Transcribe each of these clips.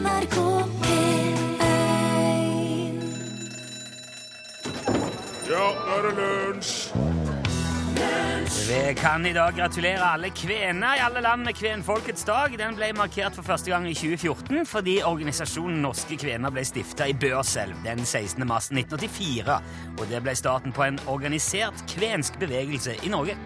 NRK P1 Ja, nå er det lunsj! Vi kan i dag gratulere alle kvener i alle land med kvenfolkets dag. Den ble markert for første gang i 2014 fordi organisasjonen Norske kvener ble stifta i Børselv den 16. mars 1984. Og det ble starten på en organisert kvensk bevegelse i Norge.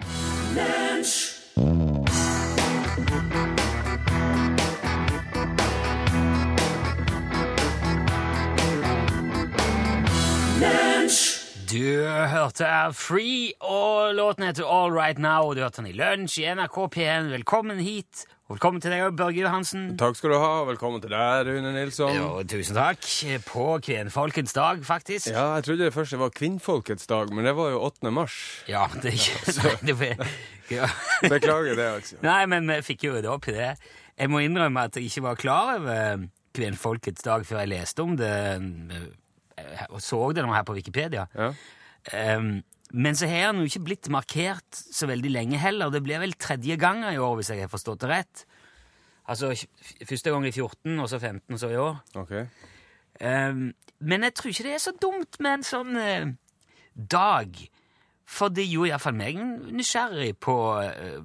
Du hørte Free, og låten heter All Right Now. og Du hørte den i Lunsj i NRK P1. Velkommen hit. Og velkommen til deg Børge Johansen. Takk skal du ha. Velkommen til deg, Rune Nilsson. Jo, tusen takk. På kvinnfolkets dag, faktisk. Ja, jeg trodde det først var kvinnfolkets dag, men det var jo 8. mars. Ja, det, ja, det var, ja. Beklager det, altså. Nei, men vi fikk jo det opp i det. Jeg må innrømme at jeg ikke var klar over kvinnfolkets dag før jeg leste om det eh, og så det nå her på Wikipedia. Ja. Um, men så har han jo ikke blitt markert så veldig lenge heller. Det blir vel tredje gangen i år, hvis jeg har forstått det rett. Altså første gang i 14, og så 15, og så i år. Okay. Um, men jeg tror ikke det er så dumt med en sånn uh, dag. For det gjorde iallfall meg nysgjerrig på uh,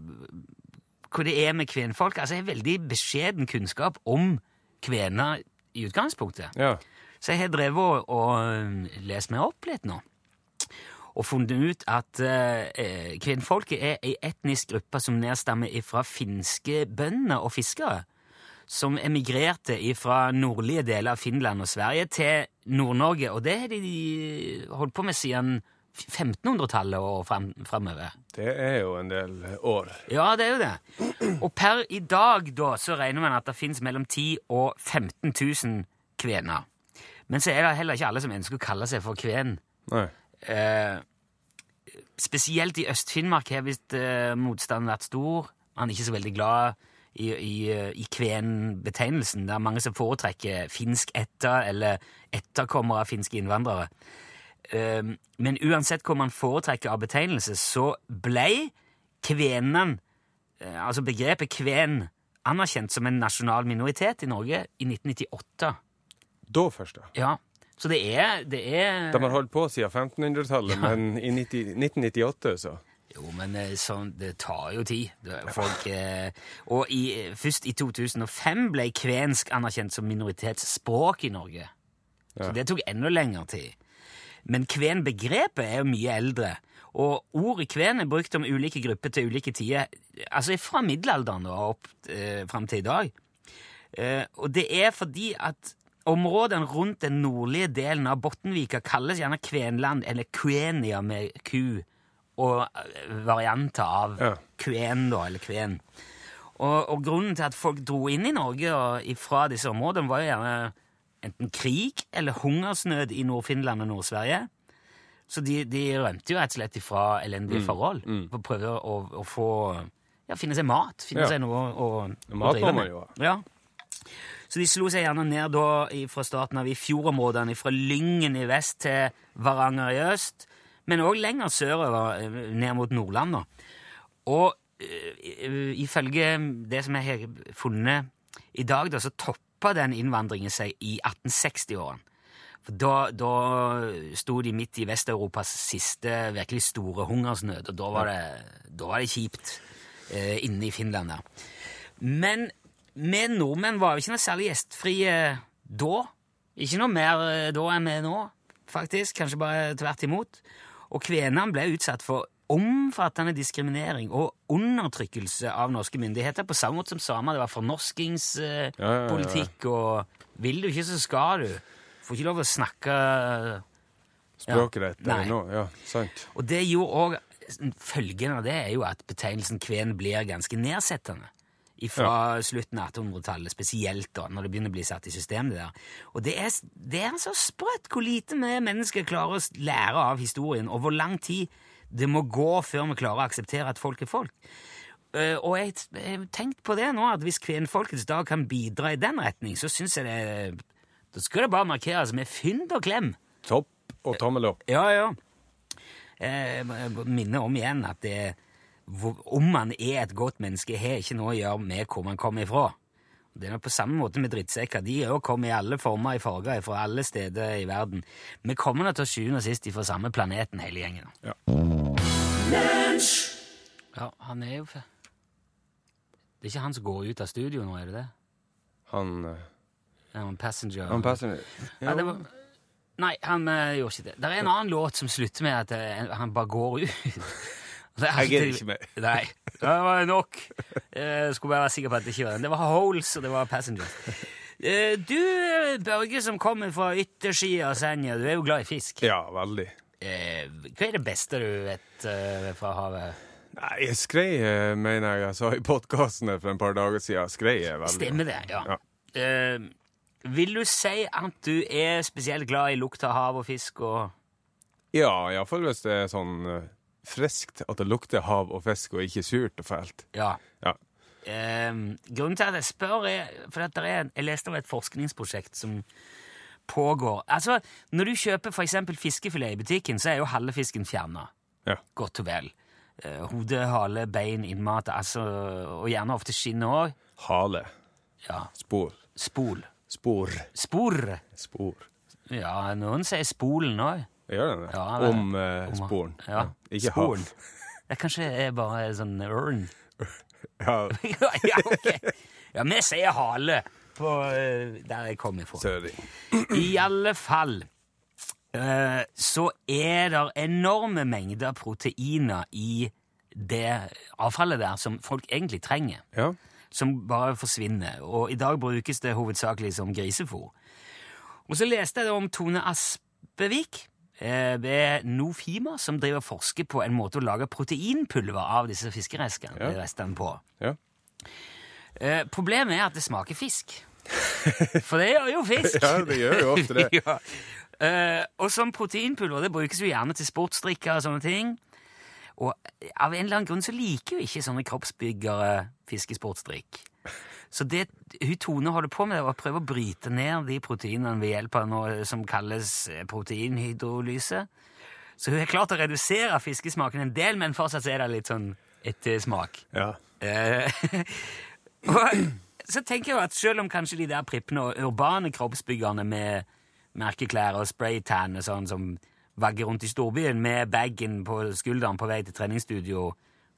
hva det er med kvenfolk. Altså, jeg har veldig beskjeden kunnskap om kvener i utgangspunktet. Ja. Så jeg har drevet og, øh, lest meg opp litt nå. Og funnet ut at eh, kvinnfolket er ei etnisk gruppe som nedstammer fra finske bønder og fiskere. Som emigrerte fra nordlige deler av Finland og Sverige til Nord-Norge. Og det har de holdt på med siden 1500-tallet og fram, framover. Det er jo en del år. Ja, det er jo det. Og per i dag da, så regner man at det finnes mellom 10 og 15 000 kvener. Men så er det heller ikke alle som ønsker å kalle seg for kven. Eh, spesielt i Øst-Finnmark har visst eh, motstanden vært stor. Man er ikke så veldig glad i, i, i kven-betegnelsen. Det er mange som foretrekker finsk etter eller etterkommere av finske innvandrere. Eh, men uansett hva man foretrekker av betegnelse, så ble kvenen, eh, altså begrepet kven, anerkjent som en nasjonal minoritet i Norge i 1998. Da først. Ja, så det er, det er De har holdt på siden 1500-tallet, Ja. men i 90, 1998, så Jo, men eh, sånn, det tar jo tid. Folk, eh, og i, først i 2005 ble kvensk anerkjent som minoritetsspråk i Norge. Så det tok enda lengre tid. Men kvenbegrepet er jo mye eldre. Og ordet kven er brukt om ulike grupper til ulike tider. Altså fra middelalderen og opp eh, fram til i dag. Eh, og det er fordi at områdene rundt den nordlige delen av Bottenvika kalles gjerne Kvenland, eller Kvenia med ku, og eh, varianter av Ja. kven, da, eller kven. Og, og grunnen til at folk dro inn i Norge og fra disse områdene, var jo gjerne enten krig eller hungersnød i Nord-Finland og Nord-Sverige. Så de, de rømte jo rett og slett ifra elendige forhold for å prøve å, å få ja, finne seg mat. Finne Ja. seg noe å, å, å Mat må man jo ha. Ja. Så de slo seg gjerne ned da fra starten av i fjordområdene, fra Lyngen i vest til Varanger i øst, men òg lenger sørover, eh, ned mot Nordland. da. Og eh, ifølge det som jeg har funnet i dag, da, så toppa den innvandringen seg i 1860-årene. For da, da sto de midt i Vest-Europas siste virkelig store hungersnød, og da var det, da var det kjipt eh, inne i Finland der. Men vi nordmenn var jo ikke noe særlig gjestfrie da. Ikke noe mer eh, da enn vi er nå, faktisk. Kanskje bare tvert imot. Og kvenene ble utsatt for omfattende diskriminering og undertrykkelse av norske myndigheter, på samme måte som samer. Det var fornorskingspolitikk, Ja, ja, ja. og vil du ikke, så skal du. Får ikke lov å snakke Språket ditt noe. Ja, sant. Og det gjorde òg Følgen av det er jo at betegnelsen kven blir ganske nedsettende. Fra slutten av 1800-tallet, spesielt da, når det begynner å bli satt i systemet der. Og det er, det er så sprøtt hvor lite vi mennesker klarer å lære av historien, og hvor lang tid det må gå før vi klarer å akseptere at folk er folk. Eh, og jeg har tenkt på det nå, at hvis kvenfolkets dag kan bidra i den retning, så syns jeg det Da skal det bare markeres med fynd og klem. Topp og tommel opp. Ja, ja. Eh, Jeg minner om igjen at det, hvor- om man er et godt menneske, har ikke noe å gjøre med hvor man kommer ifra. Det er på samme måte med drittsekker. De er jo kommet i alle former i farger fra alle steder i verden. Vi kommer nå til sjuende og sist fra samme planeten, hele gjengen. Ja. Ja, han er jo Det er ikke han som går ut av studio nå, er det det? Han, eh, Ja, han passenger. han passenger. Ja, det var... Nei, han uh, gjorde ikke det. Det er en annen låt som slutter med at uh, han bare går ut. Det er Jeg gidder ikke mer. Nei, det var nok. Jeg skulle bare være sikker på at det ikke var den. Det var Holes, og det var Passengers. Eh, Du, eh, Børge, som kommer fra yttersida av Senja, du er jo glad i fisk. Ja, veldig. Eh, Hva er det beste du vet eh, fra havet? Nei, skrei eh, mener jeg jeg sa i podkasten for en par dager siden. Skrei er veldig Stemmer det, ja. Ja. Uh, vil du si at du er spesielt glad i lukt av hav og fisk og Ja, iallfall hvis det er sånn eh, friskt at det lukter hav og fisk, og ikke surt og fælt. Ja. Ja. Um, grunnen til at jeg spør, er for at er, jeg leste om et forskningsprosjekt som pågår. Altså, Når du kjøper eksempel fiskefilet i butikken, så er jo halve fisken fjerna. Ja. Godt og vel. Uh, hode, hale, bein, innmat, altså, og gjerne ofte skinn òg. Hale. Ja. Spor. Spol. Spor. Spor. Spor. Ja, noen sier spolen òg. Gjør den det? Ja, det- Om eh, sporen. Ja. Ikke Sporen. hav. Det kanskje er bare sånn urn. Ja, ja, ja, ok. Ja, vi sier hale på eh, der jeg kommer fra. I alle fall eh, så er det enorme mengder proteiner i det avfallet der som folk egentlig trenger, Ja. som bare forsvinner. Og i dag brukes det hovedsakelig som grisefôr. Og så leste jeg om Tone Aspevik ved Nofima, som driver forsker på en måte å lage proteinpulver av disse fiskerestene Ja. på. ja. Eh, problemet er at det smaker fisk. For det gjør jo fisk. Ja, det gjør jo ofte det. ja. Eh, og som proteinpulver det brukes jo gjerne til sportsdrikker og sånne ting. Og av en eller annen grunn så liker jo ikke sånne kroppsbyggere fiskesportsdrikk. Så det hun Tone holder på med, er å prøve å bryte ned de proteinene ved hjelp av noe som kalles eh, proteinhydrolyse. Så hun har klart å redusere fiskesmaken en del, men fortsatt er det litt sånn ettersmak. ja. Eh, og så tenker jeg at selv om kanskje de der prippene og urbane kroppsbyggerne med merkeklær og spraytan og sånn som vagger rundt i storbyen med bagen på skulderen på vei til treningsstudio,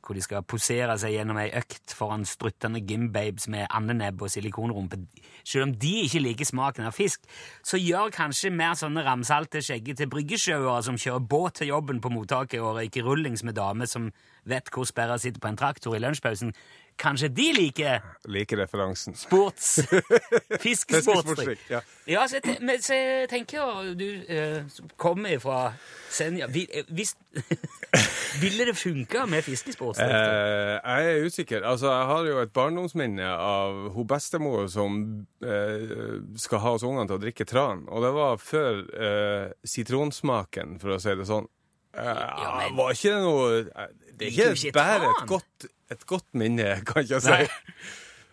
hvor de skal posere seg gjennom ei økt foran struttende gymbabes med andenebb og silikonrumpe, selv om de ikke liker smaken av fisk, så gjør kanskje mer sånne ramsalte, skjeggete bryggesjauere som kjører båt til jobben på mottaket og røyker rullings med damer som vet hvor sperra sitter på en traktor i lunsjpausen, kanskje de liker Liker referansen. sports... Fiskesportsdrikk. Ja. Ja, så jeg, men, så jeg tenker jo Du eh, kommer fra Senja vi- eh, hvis, Ville det funka med fiskesportsdrikk? Eh, jeg er usikker. Altså, jeg har jo et barndomsminne av hun bestemor som eh, skal ha oss ungene til å drikke tran. Og det var før eh, sitronsmaken, for å si det sånn. Ja, men- Var ikke det noe eh, Det er ikke, bare et godt, et godt minne, kan jeg Nei. si.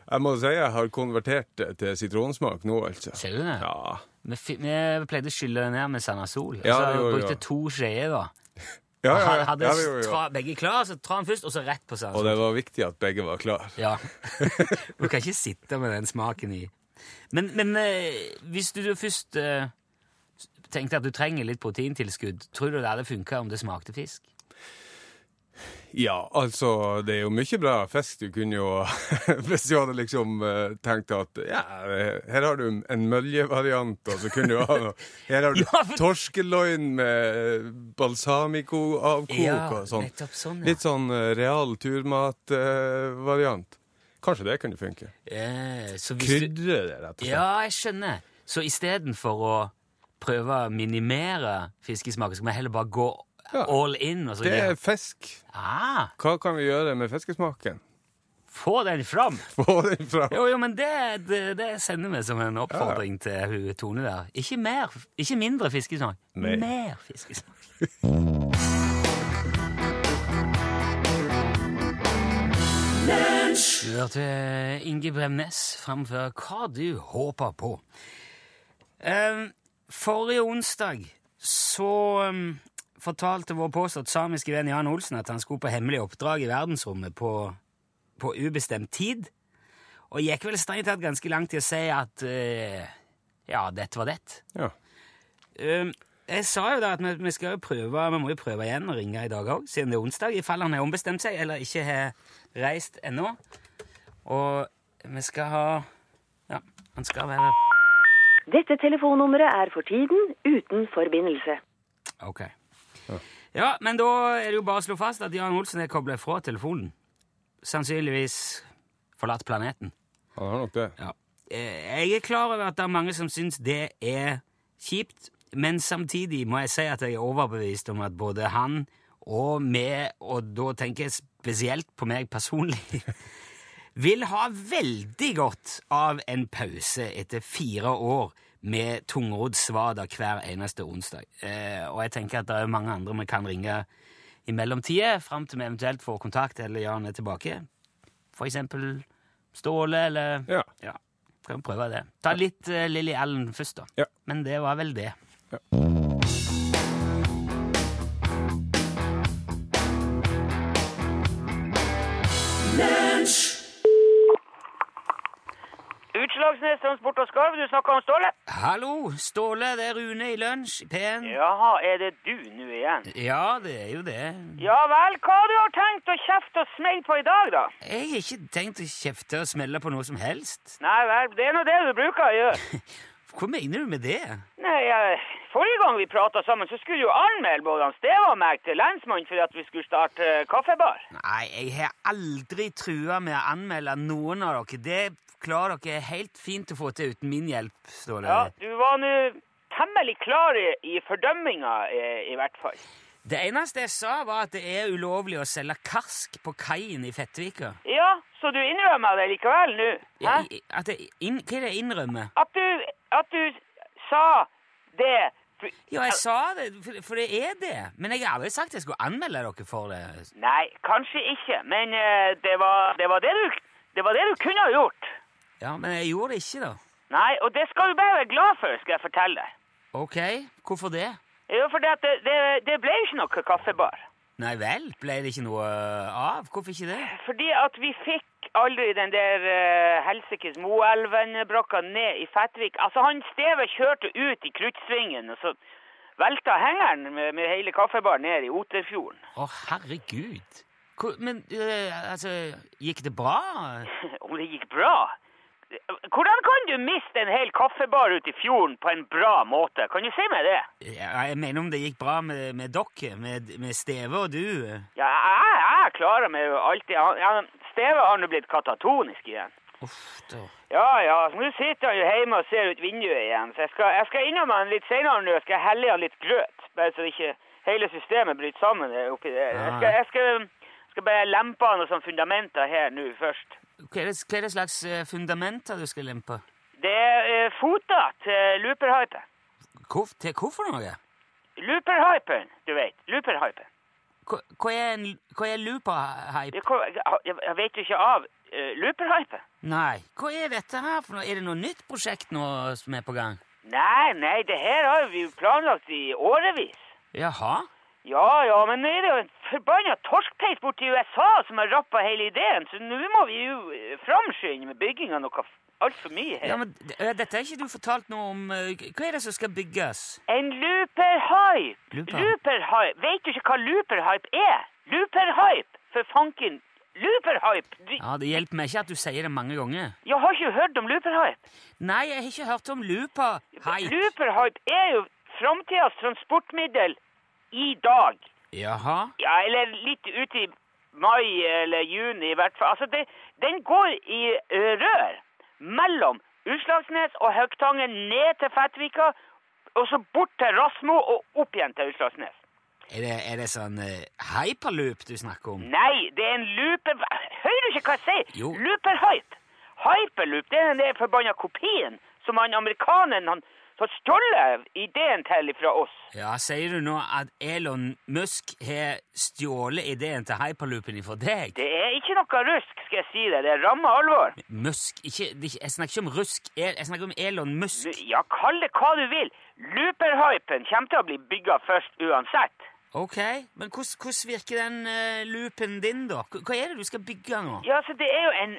Jeg må si jeg har konvertert til sitronsmak nå, altså. Ser du det? Ja. Vi, vi pleide å skylle det ned med Sanasol. Ja, så det gjorde brukte også. to skjeer, da. Ja, ja, ja. Hadde ja, jo. tra, begge klar, så tran først, og så rett på Sanasol. Og det var viktig at begge var klar. Ja. Du kan ikke sitte med den smaken i. Men, men eh, hvis du først eh, tenkte at du trenger litt proteintilskudd, tror du det hadde funka om det smakte fisk? Ja, altså, det er jo mye bra fisk. Du kunne jo Hvis du hadde liksom eh, tenkt at ja, her har du en møljevariant, og så kunne du ha noe Her har du Ja, for- torskeloin med balsamico-avkok og sånn. sånn, ja. Litt sånn eh, real turmatvariant. Kanskje det kunne funke. Eh, du, Krydre det, rett og slett. ja, jeg skjønner. Så istedenfor å prøve å minimere fiskesmaken, skal vi heller bare gå Ja. all in? Og så Det er fisk. ah, Hva kan vi gjøre med fiskesmaken? få den fram! Få den fram. Jo, jo, men det, det, det sender vi som en oppfordring til hun Tone der. Ikke mer, ikke mindre fiskesmak. Nei. Mer fiskesmak. Du hørte Inge Bremnes framføre Hva du håper på. Um, forrige onsdag så um, fortalte vår påstått samiske venn Jan Olsen at han skulle på hemmelig oppdrag i verdensrommet på, på ubestemt tid. Og gikk vel strengt tatt ganske langt til å si at uh, ja, dette var det. Ja. Uh, jeg sa jo da at vi, vi skal jo prøve, vi må jo prøve igjen å ringe i dag òg, siden det er onsdag, i fall han har ombestemt seg eller ikke har reist ennå. Og vi skal ha Ja, han skal være Dette telefonnummeret er for tiden uten forbindelse. Ok. Ja, men da er det jo bare å slå fast at Jan Olsen er kobla fra telefonen. Sannsynligvis forlatt planeten. Han har nok det. Ja. Eh, Jeg er klar over at det er mange som syns det er kjipt, men samtidig må jeg si at jeg er overbevist om at både han og vi, og da tenker jeg spesielt på meg personlig, vil ha veldig godt av en pause etter fire år med tungrodd svada hver eneste onsdag. Eh, og jeg tenker at det er mange andre vi kan ringe i mellomtida, fram til vi eventuelt får kontakt eller Jan er tilbake. For eksempel Ståle, eller Ja. ja, kan prøve det. Ta litt uh, Lilly Allen først, da. Ja. Men det var vel det. Utslagsnes Transport og Skarv, du snakker om Ståle? Hallo, Ståle, det er Rune i Lunsj i P1. Jaha, er det du nå igjen? Ja, det er jo det. Ja vel, hva har du har tenkt å kjefte og smelle på i dag, da? Jeg har ikke tenkt å kjefte og smelle på noe som helst. Nei vel, det er nå det du bruker å gjøre. Hva mener du med det? Nei, jeg, forrige gang vi prata sammen, så skulle jo anmelde både Steve og meg til lensmannen for at vi skulle starte eh, kaffebar. Nei, jeg har aldri trua med å anmelde noen av dere. Det klarer dere helt fint å få til uten min hjelp, Ståle. Ja, du var nå temmelig klar i, i fordømminga, i, i hvert fall. Det eneste jeg sa, var at det er ulovlig å selge karsk på kaien i Fettvika. Ja, så du innrømmer det likevel nå? Ja, at jeg, inn, hva er det jeg innrømmer? At du, at du sa det Ja, jeg sa det, for, for det er det. Men jeg har aldri sagt jeg skulle anmelde dere for det. Nei, kanskje ikke, men eh, det, var, det, var det, du, det var det du kunne ha gjort. Ja, men jeg gjorde det ikke, da. Nei, og det skal du bare være glad for, skal jeg fortelle deg. Ok, hvorfor det? Jo, for det, det, det, det ble jo ikke noe kaffebar. Nei vel, ble det ikke noe av? Hvorfor ikke det? Fordi at vi fikk aldri den der uh, helsikes Moelven-brakka ned i Fettvik. Altså, han Steve kjørte ut i kruttsvingen, og så velta hengeren med, med hele kaffebaren ned i Oterfjorden. Å, herregud. Hvor, men uh, altså, gikk det bra? Om det gikk bra? Hvordan kan du miste en hel kaffebar ute i fjorden på en bra måte? Kan du si meg det? Ja, jeg mener om det gikk bra med, med dere, med, med Steve og du. Ja, jeg, jeg klarer meg jo alltid. Ja, Steve har nå blitt katatonisk igjen. Uff, da. Ja, ja, så nå sitter han jo hjemme og ser ut vinduet igjen. Så jeg skal, jeg skal innom han litt senere nå. Jeg skal helle han litt grøt, bare så ikke hele systemet bryter sammen oppi der. Jeg skal, jeg skal, skal bare lempe han noen sånne fundamenter her nå først. Hva er det, hva er det slags eh, fundamenter du skal lempe? Det er eh, foter til looperhypen. Hvor, til hvorfor noe? Looperhypen, du vet. Looperhypen. Hva, hva er, en, hva er looper-hype? Jeg vet jo ikke av uh, looperhypen. Nei, hva er dette her for noe? Er det noe nytt prosjekt nå som er på gang? Nei, nei, det her har vi jo planlagt i årevis. Jaha? Ja, ja, men nå er det jo en forbanna torskpeis borti USA som har rappa hele ideen, så nå må vi jo eh, framskynde med bygginga noe altfor mye her. Ja, men eh, Dette har ikke du fortalt noe om. eh, Hva er det som skal bygges? En looperhype! Looper? Looperhype! Vet du ikke hva looperhype er? Looperhype! For fanken! Looperhype! Du, Ja, Det hjelper meg ikke at du sier det mange ganger. jeg har ikke hørt om looperhype. Nei, jeg har ikke hørt om looperhype. Looperhype er jo framtidas transportmiddel i dag. Jaha? Ja, eller litt ut i mai eller juni i hvert fall. Altså, det, den går i rør mellom Utslagsnes og Høgtangen ned til Fettvika, og så bort til Rasmo og opp igjen til Utslagsnes. Er det, er det sånn uh, hyperloop du snakker om? Nei, det er en looper... Hører du ikke hva jeg sier? Jo. Looperhype. Hyperloop, det er den forbanna kopien som han amerikaneren han har stjålet ideen til fra oss. Ja, Sier du nå at Elon Musk har stjålet ideen til hyperloopen fra deg? Det er ikke noe rusk, skal jeg si deg. Det er ramme alvor. Musk ikke, ikke- Jeg snakker ikke om rusk, jeg snakker om Elon Musk. Ja, kall det hva du vil. Looperhypen kommer til å bli bygga først uansett. Ok, men hvordan, virker den uh, loopen din, da? Hva hva er det du skal bygge nå? Ja, så det er jo en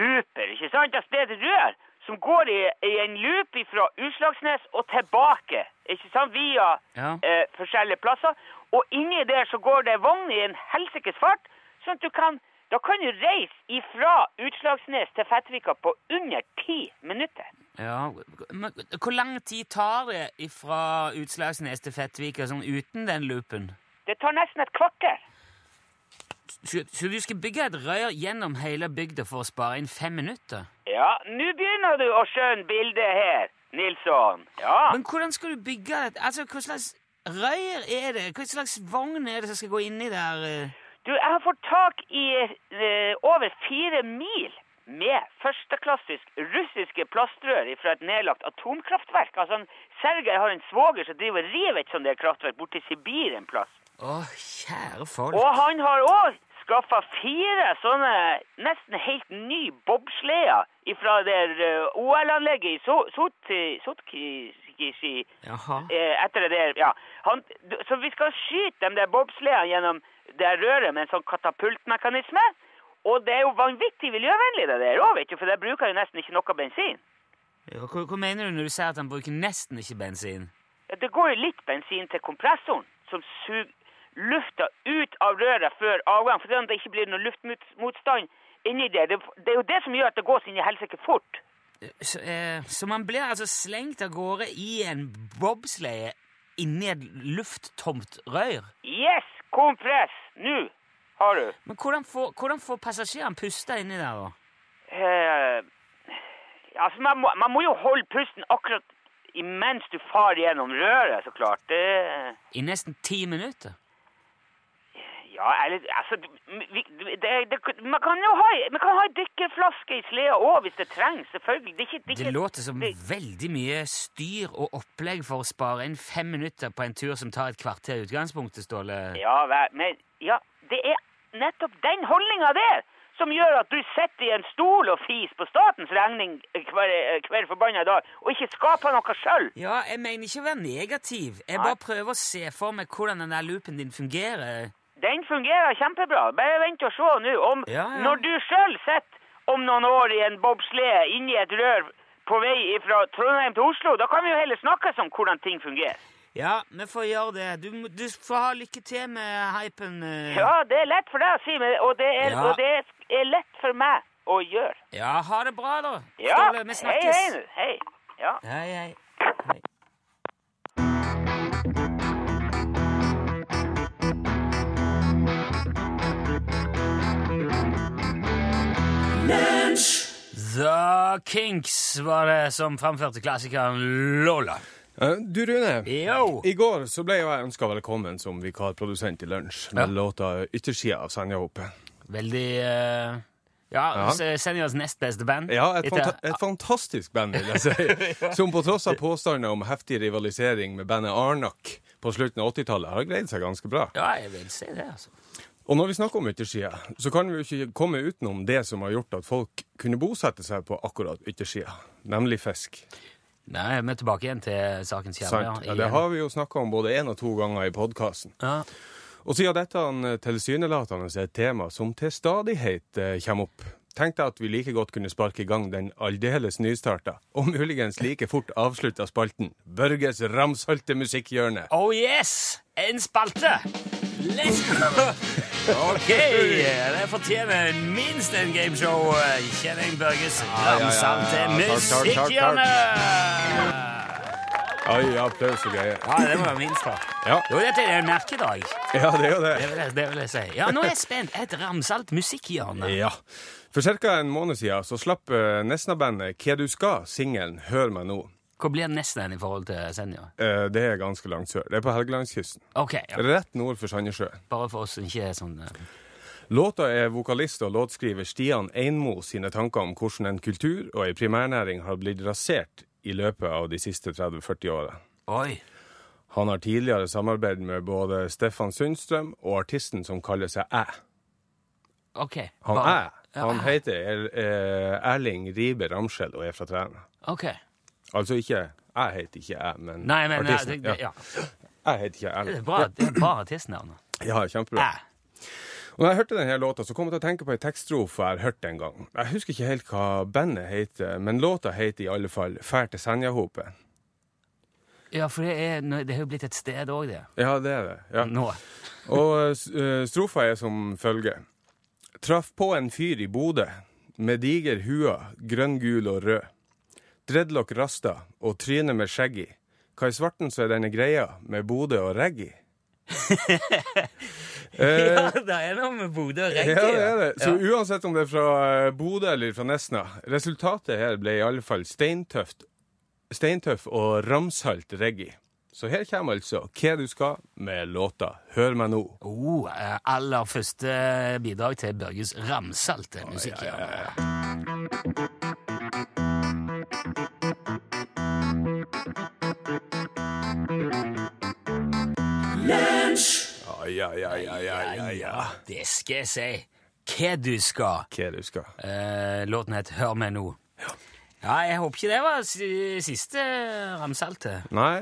looper, ikke sant? Altså det er et rør som går i, i en loop fra Utslagsnes og tilbake, ikke sant? Via Ja. eh, forskjellige plasser. Og inni der så går det vogn i en helsikes fart, sånn at du kan da kan du reise ifra Utslagsnes til Fettvika på under ti minutter. Ja, men Hvor lang tid tar det fra Utslagsnes til Fettvika sånn uten den loopen? Det tar nesten et kvarter. Så, du skal bygge et rør gjennom hele bygda for å spare inn fem minutter? Ja, nå begynner du å skjønne bildet her, Nilsson. Ja. Men hvordan skal du bygge det? Altså, Hva slags rør er det? Hva slags vogn er det som skal gå inni der? eh? Du, jeg har fått tak i eh, over fire mil med førsteklassisk russiske plastrør fra et nedlagt atomkraftverk. Altså, han, Sergej har en svoger som driver og river et sånt kraftverk borti Sibir en plass. Å, kjære folk. Og han har òg skaffa fire sånne nesten helt ny bobsleder fra det uh, OL-anlegget i So- Sotki- Sotkisi Jaha. eh, etter det der, ja. Han, så vi skal skyte de der bobsledene gjennom det røret med en sånn katapultmekanisme. Og det er jo vanvittig miljøvennlig det der òg, vet du, for det bruker jo nesten ikke noe bensin. Ja, hva, hva mener du når du sier at han bruker nesten ikke bensin? Ja, Det går jo litt bensin til kompressoren, som suger lufta ut av røret før avgang, for det ikke blir noe luftmotstand inni der. Det, det er jo det som gjør at det går sin helsike fort. Så, eh, så man blir altså slengt av gårde i en bobsleie inni et lufttomt rør? Yes, kompress! Nå har du. Men hvordan får, hvordan får passasjeren puste inni der, da? Eh, altså, man må, man må jo holde pusten akkurat imens du farer gjennom røret, så klart. Det, I nesten ti minutter? Ja, eller altså vi, det, det, Man kan jo ha, man kan ha en dykkerflaske i sleda òg, hvis det trengs. Selvfølgelig. Det, ikke, det, Det ikke, låter som veldig mye styr og opplegg for å spare inn fem minutter på en tur som tar et kvarter i utgangspunktet, Ståle. Ja, men ja, det er nettopp den holdninga der som gjør at du sitter i en stol og fis på statens regning hver, hver forbanna dag, og ikke skaper noe sjøl. Ja, jeg mener ikke å være negativ. Jeg bare prøver å se for meg hvordan den der loopen din fungerer. Den fungerer kjempebra. Bare vent og se nå. Om Ja, ja. Når du sjøl sitter om noen år i en bobslede inni et rør på vei fra Trondheim til Oslo, da kan vi jo heller snakkes om hvordan ting fungerer. Ja, vi får gjøre det. Du, du får ha lykke til med hypen. eh. Ja, det er lett for deg å si, og, det er, Ja. og det er lett for meg å gjøre. Ja, ha det bra, da. Ja, Ståle, vi snakkes. hei. hei. Hei. Ja. Hei. hei. The Kinks var det som framførte klassikeren Lola. Eh, Du, Rune. Yo! I går så ble jeg ønska velkommen som vikarprodusent i Lunsj med Ja. låta 'Yttersida' av Senjahoppet. Veldig uh, Ja, Ja. ja. Senjas nest beste band. Ja, et, fanta et fantastisk band, vil jeg si. Som på tross av påstander om heftig rivalisering med bandet Arnak på slutten av 80-tallet, har greid seg ganske bra. Ja, jeg vil si det, altså. Og når vi snakker om yttersida, så kan vi jo ikke komme utenom det som har gjort at folk kunne bosette seg på akkurat yttersida, nemlig fisk. Nei, vi er tilbake igjen til sakens kjerne. Sant? Ja, det har vi jo snakka om både én og to ganger i podkasten. Ja. Og siden dette eh, tilsynelatende er et tema som til stadighet eh, kommer opp, tenkte jeg at vi like godt kunne sparke i gang den aldeles nystarta, og muligens like fort avslutta spalten Børges ramsalte musikkhjørne. Oh yes! En spalte! Let's go! Ok, det fortjener minst en gameshow. Kjenning Børges ja, til Musikkhjørnet. Oi, applaus og greier. Ja, det må være minst, da. Ja. Jo, dette er en merkedag. ja, det er jo det. Det vil jeg, det vil jeg si. Ja, nå er jeg spent. Et ramsalt musikkhjørne. Ja. For ca. en måned siden så slapp eh, Nesna-bandet Hva du skal, singelen Hør meg nå. Hvor blir nesten i forhold til Senja? Eh, Det er ganske langt sør. Det er på Helgelandskysten. Ok, ja. Rett nord for Sandnessjø. bare for oss som ikke er sånn eh, Låta er vokalist og låtskriver Stian Einmo sine tanker om hvordan en kultur og ei primærnæring har blitt rasert i løpet av de siste 30-40 åra. Han har tidligere samarbeidet med både Stefan Sundstrøm og artisten som kaller seg Æ. Ok. Han bare- Æ. Han heter er, eh, Erling Ribe Ramskjell og er fra Træna. Ok. Altså ikke Jeg heter ikke jeg, men Nei, men artisten. det, ja. Jeg heter ikke Det er bra, det er bra artistnavn. Ja, kjempebra. Æ. Og når jeg hørte denne låta, så kom jeg til å tenke på ei tekststrofe jeg har hørt en gang. Jeg husker ikke helt hva bandet heter, men låta heter i alle fall Fær til Senjahopet. Ja, for det, er, det er jo blitt et sted òg, det. Ja, det er det. Ja. Nå. Og uh, strofa er som følger. Traff på en fyr i Bodø med diger hua, grønn, gul og rød. Dreadlock rasta og tryne med skjegg i. Hva i svarten så er denne greia med Bodø og reggae? Ja, det er noe med Bodø og reggae. Ja, det er det. Så Ja. uansett om det er fra eh, Bodø eller fra Nesna, resultatet her ble i alle fall steintøft, steintøff og ramsalt reggae. Så her kommer altså Hva du skal med låta Hør meg nå. Oh, eh, aller første bidrag til Børges ramsalte musikk. ja, ja, ja. Ja, ja, ja, ja, ja, ja, ja. Det skal jeg si. Hva du skal. Hva du skal. Eh, låten het Hør meg nå. Ja, jeg håper ikke det var siste ramsalte. Nei,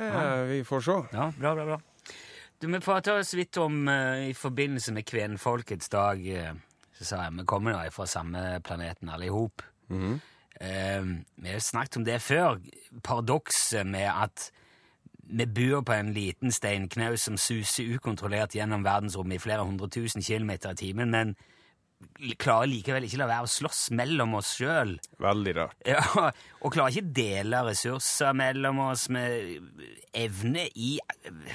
vi får se. Ja, bra, bra, bra. Du, Vi prata så vidt om uh, i forbindelse med kvenfolkets dag uh, Så sa jeg vi kommer da fra samme planeten alle i hop. Eh, vi har snakket om det før. Paradokset med at vi bor på en liten steinknaus som suser ukontrollert gjennom verdensrommet i flere hundre tusen kilometer i timen, men klarer likevel ikke la være å slåss mellom oss sjøl. Veldig rart. Ja, og klarer ikke dele ressurser mellom oss med evne i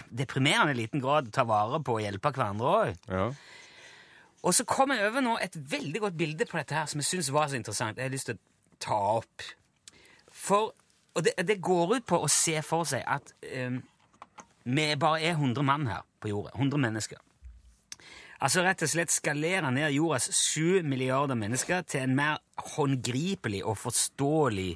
deprimerende liten grad å ta vare på og hjelpe hverandre òg. Ja. Og så kom jeg over nå et veldig godt bilde på dette her som jeg syns var så interessant. Jeg har lyst til å ta opp. For, og det, det går ut på å se for seg at um, vi bare er 100 mann her på jorda. 100 mennesker. Altså rett og slett skalere ned jordas 7 milliarder mennesker til en mer håndgripelig og forståelig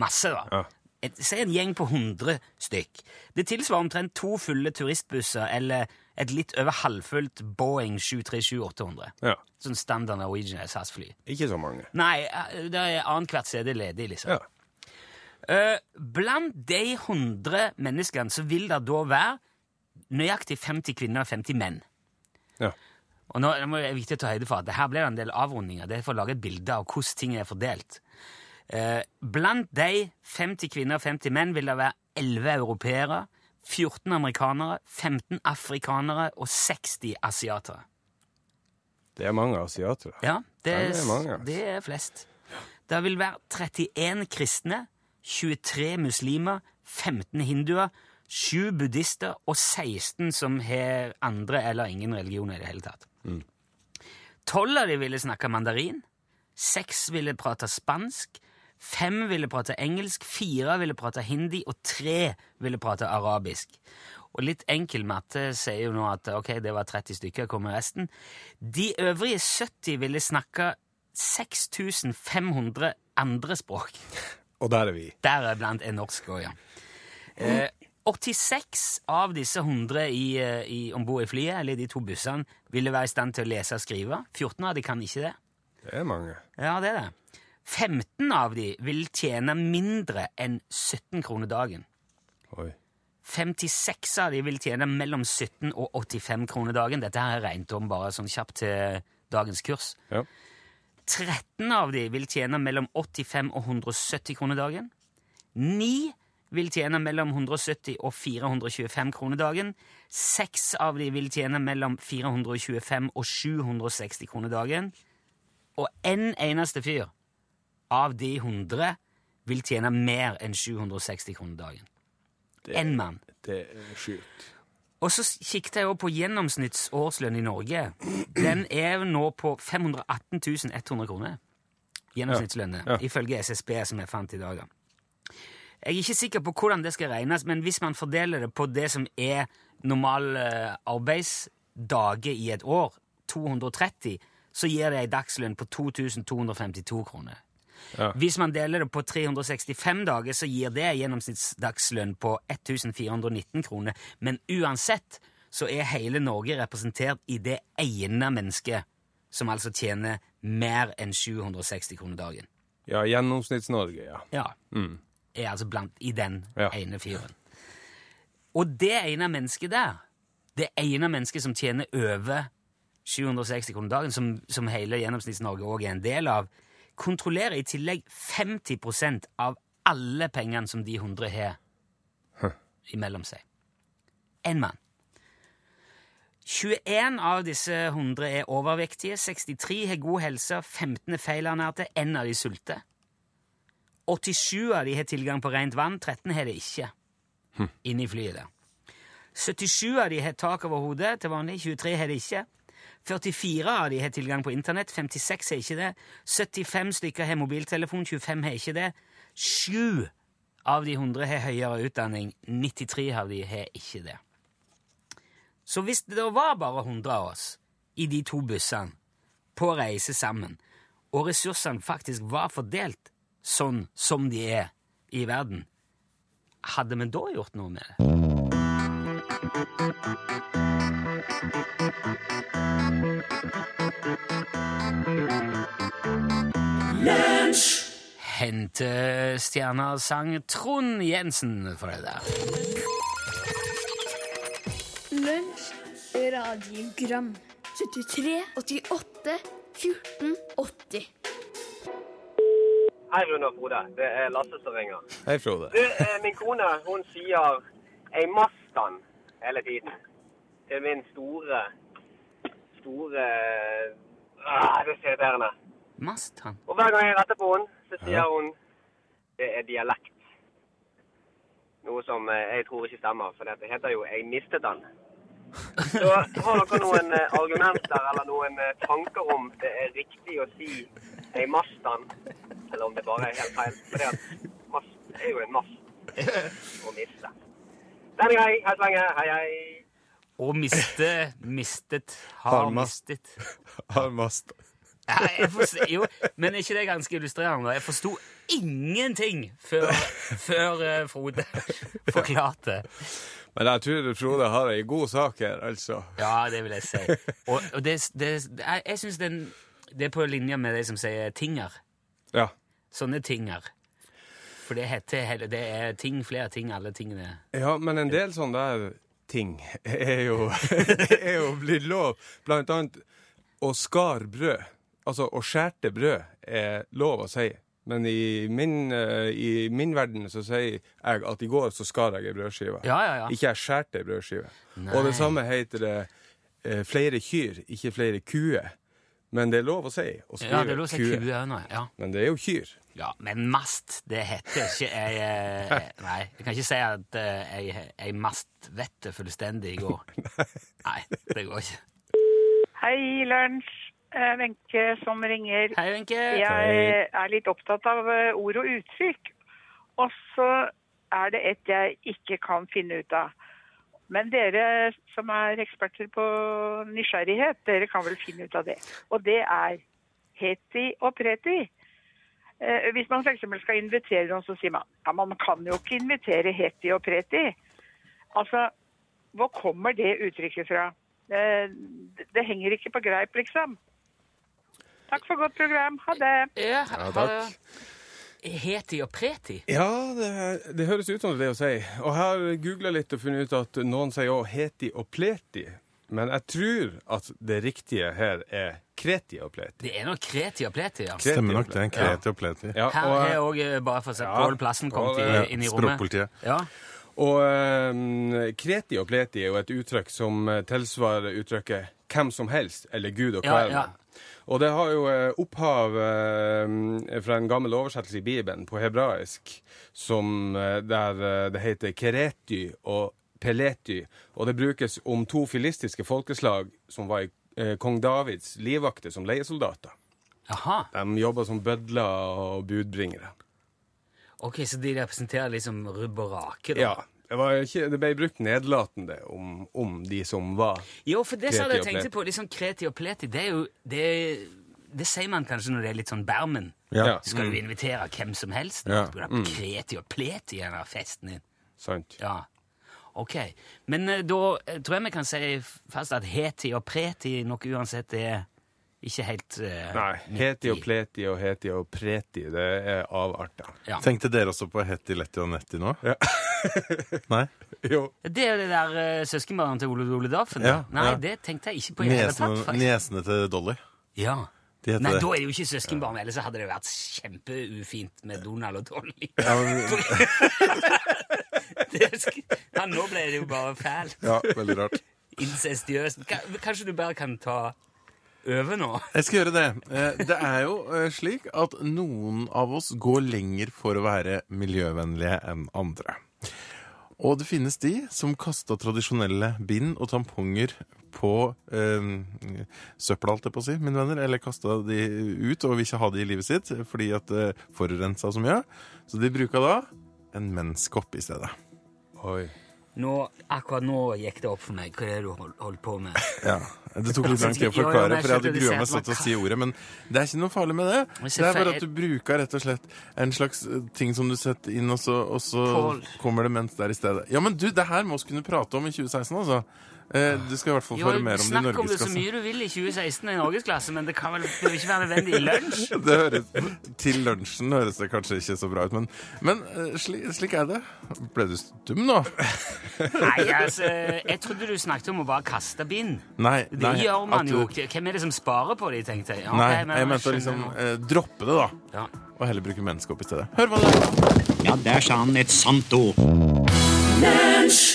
masse. da. Ja. Et, Se en gjeng på 100 stykk. Det tilsvarer omtrent to fulle turistbusser eller et litt over halvfullt Boeing 737-800. ja. Sånn standard Norwegian SAS-fly. Ikke så mange. Nei, eh, det er annethvert sete ledig, liksom. Ja. Eh, blant de 100 menneskene så vil det da være nøyaktig 50 kvinner og 50 menn. Ja. Og nå er det viktig å ta høyde for at her blir det en del avrundinger. Det er for å lage et bilde av hvordan ting er fordelt. Eh, blant de 50 kvinner og 50 menn vil det være 11 europeere, 14 amerikanere, 15 afrikanere og 60 asiatere. Det er mange asiatere. Ja, det er, det er mange, altså. det er flest. Det vil være 31 kristne, 23 muslimer, 15 hinduer, 7 buddhister og 16 som har andre eller ingen religioner i det hele tatt. Tolv 12 av de ville snakke mandarin, 6 ville prate spansk, 5 ville prate engelsk, 4 ville prate hindi, og 3 ville prate arabisk. Og litt enkel matte sier jo nå at ok, det var 30 stykker, kommer resten. De øvrige 70 ville snakke 6500 andre språk. Og der er vi. Deriblant er norsk òg, ja. Eh, 86 av disse 100 i, eh, i, om bord i flyet, eller de to bussene, ville være i stand til å lese og skrive. 14 av de kan ikke det. Det er mange. Ja, det er det. 15 av de vil tjene mindre enn 17 kroner dagen. Oi. 56 av de vil tjene mellom 17 og 85 kroner dagen. Dette her er regnet om bare sånn kjapt til dagens kurs. Ja. 13 av de vil tjene mellom 85 og 170 kroner dagen. 9 vil tjene mellom 170 og 425 kroner dagen. 6 av de vil tjene mellom 425 og 760 kroner dagen. Og en eneste fyr av de 100 vil tjene mer enn 760 kroner dagen. Én En mann. det er sjukt. Og så kikket jeg også på gjennomsnittsårslønn i Norge. Den er nå på 518 100 kroner. Gjennomsnittslønne, Ja, ja. ifølge SSB, som jeg fant i dag. da. Jeg er ikke sikker på hvordan det skal regnes, men hvis man fordeler det på det som er normal arbeidsdage arbeidsdager i et år, 230, så gir det ei dagslønn på 2252 kroner. Ja. Hvis man deler det på 365 dager, så gir det gjennomsnittsdagslønn på 1419 kroner. Men uansett så er hele Norge representert i det ene mennesket som altså tjener mer enn 760 kroner dagen. Ja, Gjennomsnitts-Norge, ja. Ja. Er altså blant i den Ja. ene fyren. Og det ene mennesket der, det ene mennesket som tjener over 760 kroner dagen, som, som hele Gjennomsnitts-Norge òg er en del av, kontrollerer i tillegg 50% av alle pengene som de 100 har imellom seg. Én mann. 21 av disse 100 er overvektige, 63 har god helse, 15 er feilernærte, 1 av de sulter. 87 av de har tilgang på rent vann, 13 har det ikke. Inne i flyet der. 77 av de har tak over hodet til vanlig, 23 har det ikke. 44 av de har tilgang på internett, 56 har ikke det. 75 stykker har mobiltelefon, 25 har ikke det. 7 av de 100 har høyere utdanning, 93 av de har ikke det. Så hvis det da var bare 100 av oss i de to bussene på reise sammen, og ressursene faktisk var fordelt sånn som de er i verden, hadde vi da gjort noe med det? Hentestjerna sang Trond Jensen for det der. Lunsj, radiogram 73, 88, 14, 80 Hei, Rune og Frode. Det er Lasse som ringer. Hei, Frode. Du, eh, min kone hun sier 'ei Mastan' hele tiden. Til min store Store ah, Det er så irriterende. Mast, han. Og hver gang jeg retter på henne, så sier Ja. hun det er dialekt. Noe som eh, jeg tror ikke stemmer, for det heter jo 'jeg mistet den'. Så har dere noen eh, argumenter eller noen eh, tanker om det er riktig å si 'ei Mastan', eller om det bare er helt feil? For det at mast er jo en mast å miste. Denne. Hei så lenge. Hei, hei. Og miste, mistet, har mistet. Har mast. Ja, jeg forstår, jo, men er ikke det ganske illustrerende? Jeg forsto ingenting før, før uh, Frode forklarte. Men jeg tror Frode har ei god sak her, altså. Ja, det vil jeg si. Og, og det, det, jeg, jeg syns det er på linje med de som sier tinger. Ja. Sånne tinger. For det heter det er ting, flere ting, alle tingene. Ja, men en del sånn der ting er jo, er jo blitt lov. Blant annet å skar brød. Altså å skjærte brød er lov å si. Men i min, eh, i min verden så sier jeg at i går så skar jeg ei brødskive. Ja, ja, ja. Ikke jeg skjærte ei brødskive. Nei. Og det samme heter det eh, flere kyr, ikke flere kuer. Men det er lov å si å skrive Ja, det er lov å si kue. nå. Ja. Men det er jo kyr. ja, men mast, det heter ikke jeg, jeg Nei, jeg kan ikke si at jeg, jeg vet det fullstendig i går. Nei, det går ikke. Hei, Lunsj. Eh, Wenche som ringer. Hei, Wenche. Jeg er litt opptatt av eh, ord og uttrykk. Og så er det et jeg ikke kan finne ut av. Men dere som er eksperter på nysgjerrighet, dere kan vel finne ut av det. Og det er heti og preti. Eh, Hvis man f.eks. skal invitere noen, så sier man ja, man kan jo ikke invitere heti og preti. Altså, hvor kommer det uttrykket fra? Eh, Det, det henger ikke på greip, liksom. Takk for godt program. Ha det. Ja, Ja, takk. Heti og preti? Ja, det, det høres ut som det er å si. Og her googla litt og funnet ut at noen sier òg heti og pleti. Men jeg tror at det riktige her er kreti og pleti. Det er nok kreti og pleti, ja. Kreti Stemmer nok, det er en kreti og pleti. Ja, Her og, har òg, bare for å se, Ja. Pål Plassen kommet Ja, inn i rommet. Språkpolitiet. Ja. og um, kreti og pleti er jo et uttrykk som eh, tilsvarer uttrykket 'hvem som helst' eller 'Gud og Ja, ja. Og det har jo eh, opphav eh, fra en gammel oversettelse i Bibelen på hebraisk, som, eh, der det heter kerety og pelety. Og det brukes om to filistiske folkeslag som var i kong Davids livvakter som leiesoldater. Aha. De jobba som bødler og budbringere. Ok, Så de representerer liksom rubb og rake? da? Ja. Det, var ikke, det ble brukt nedlatende om, om de som var Jo, for det som Kreti jeg tenkte på, liksom kreti og pleti, det er jo det, det sier man kanskje når det er litt sånn bermen. Ja. Skal du invitere hvem som helst? Ja. Du mm. kreti og pleti i denne festen din? Sant? Ja. Ok. Men eh, da eh, tror jeg vi kan si fast at heti og preti nok uansett er ikke helt uh, Nei. Heti og pleti og heti og preti, det er avarter. Ja. Tenkte dere også på heti, letti og netti nå? Ja. Nei. Jo. Det er det der uh, søskenbarnet til Ole Dole Daffen? Ja, Nei, ja. det tenkte jeg ikke på i hele tatt. faktisk. nesene til Dolly. Ja. De heter Nei, det. da er det jo ikke søskenbarn, ellers hadde det vært kjempeufint med Donald og Dolly. Ja, men, Det sk- ja, nå ble det jo bare fælt. ja, veldig rart. Incestiøst. Ka- Kanskje du bare kan ta over nå? Jeg skal gjøre det. Eh, Det er jo eh, slik at noen av oss går lenger for å være miljøvennlige enn andre. Og det finnes de som kasta tradisjonelle bind og tamponger på eh, søpla, alt jeg på å si, mine venner. Eller kasta de ut og vil ikke ha de i livet sitt fordi at det forurensa så mye. Så de bruka da en menskopp i stedet. Oi. Nå. Akkurat nå gikk det opp for meg hva det er du hold- holdt på med. Ja, Det tok litt lang tid å forklare, for jeg hadde grua meg sånn til å si ordet. Men det er ikke noe farlig med det. Det er bare at du bruker rett og slett en slags eh, ting som du setter inn, og så, og så kommer det mens der i stedet. Ja, men du, det her må vi kunne prate om i 2016, altså. Eh, du skal i hvert fall Jo, høre mer om det i snakk om det så mye du vil i 2016 i Norgesklasse, men det kan vel det ikke være nødvendig i lunsj? Det høres, til lunsjen høres det kanskje ikke så bra ut, men, men eh, slik, slik er det. Ble du stum nå? Nei, altså, jeg trodde du snakket om å bare kaste bind. Nei. Det nei, gjør man at du- jo. Hvem er det som sparer på de, tenkte jeg. Ja, Nei, jeg, jeg mente å liksom eh, droppe det, da. Ja. Og heller bruke menneskeopp i stedet. Hør hva det er. Ja, der sa han et sant ord. Lunsj!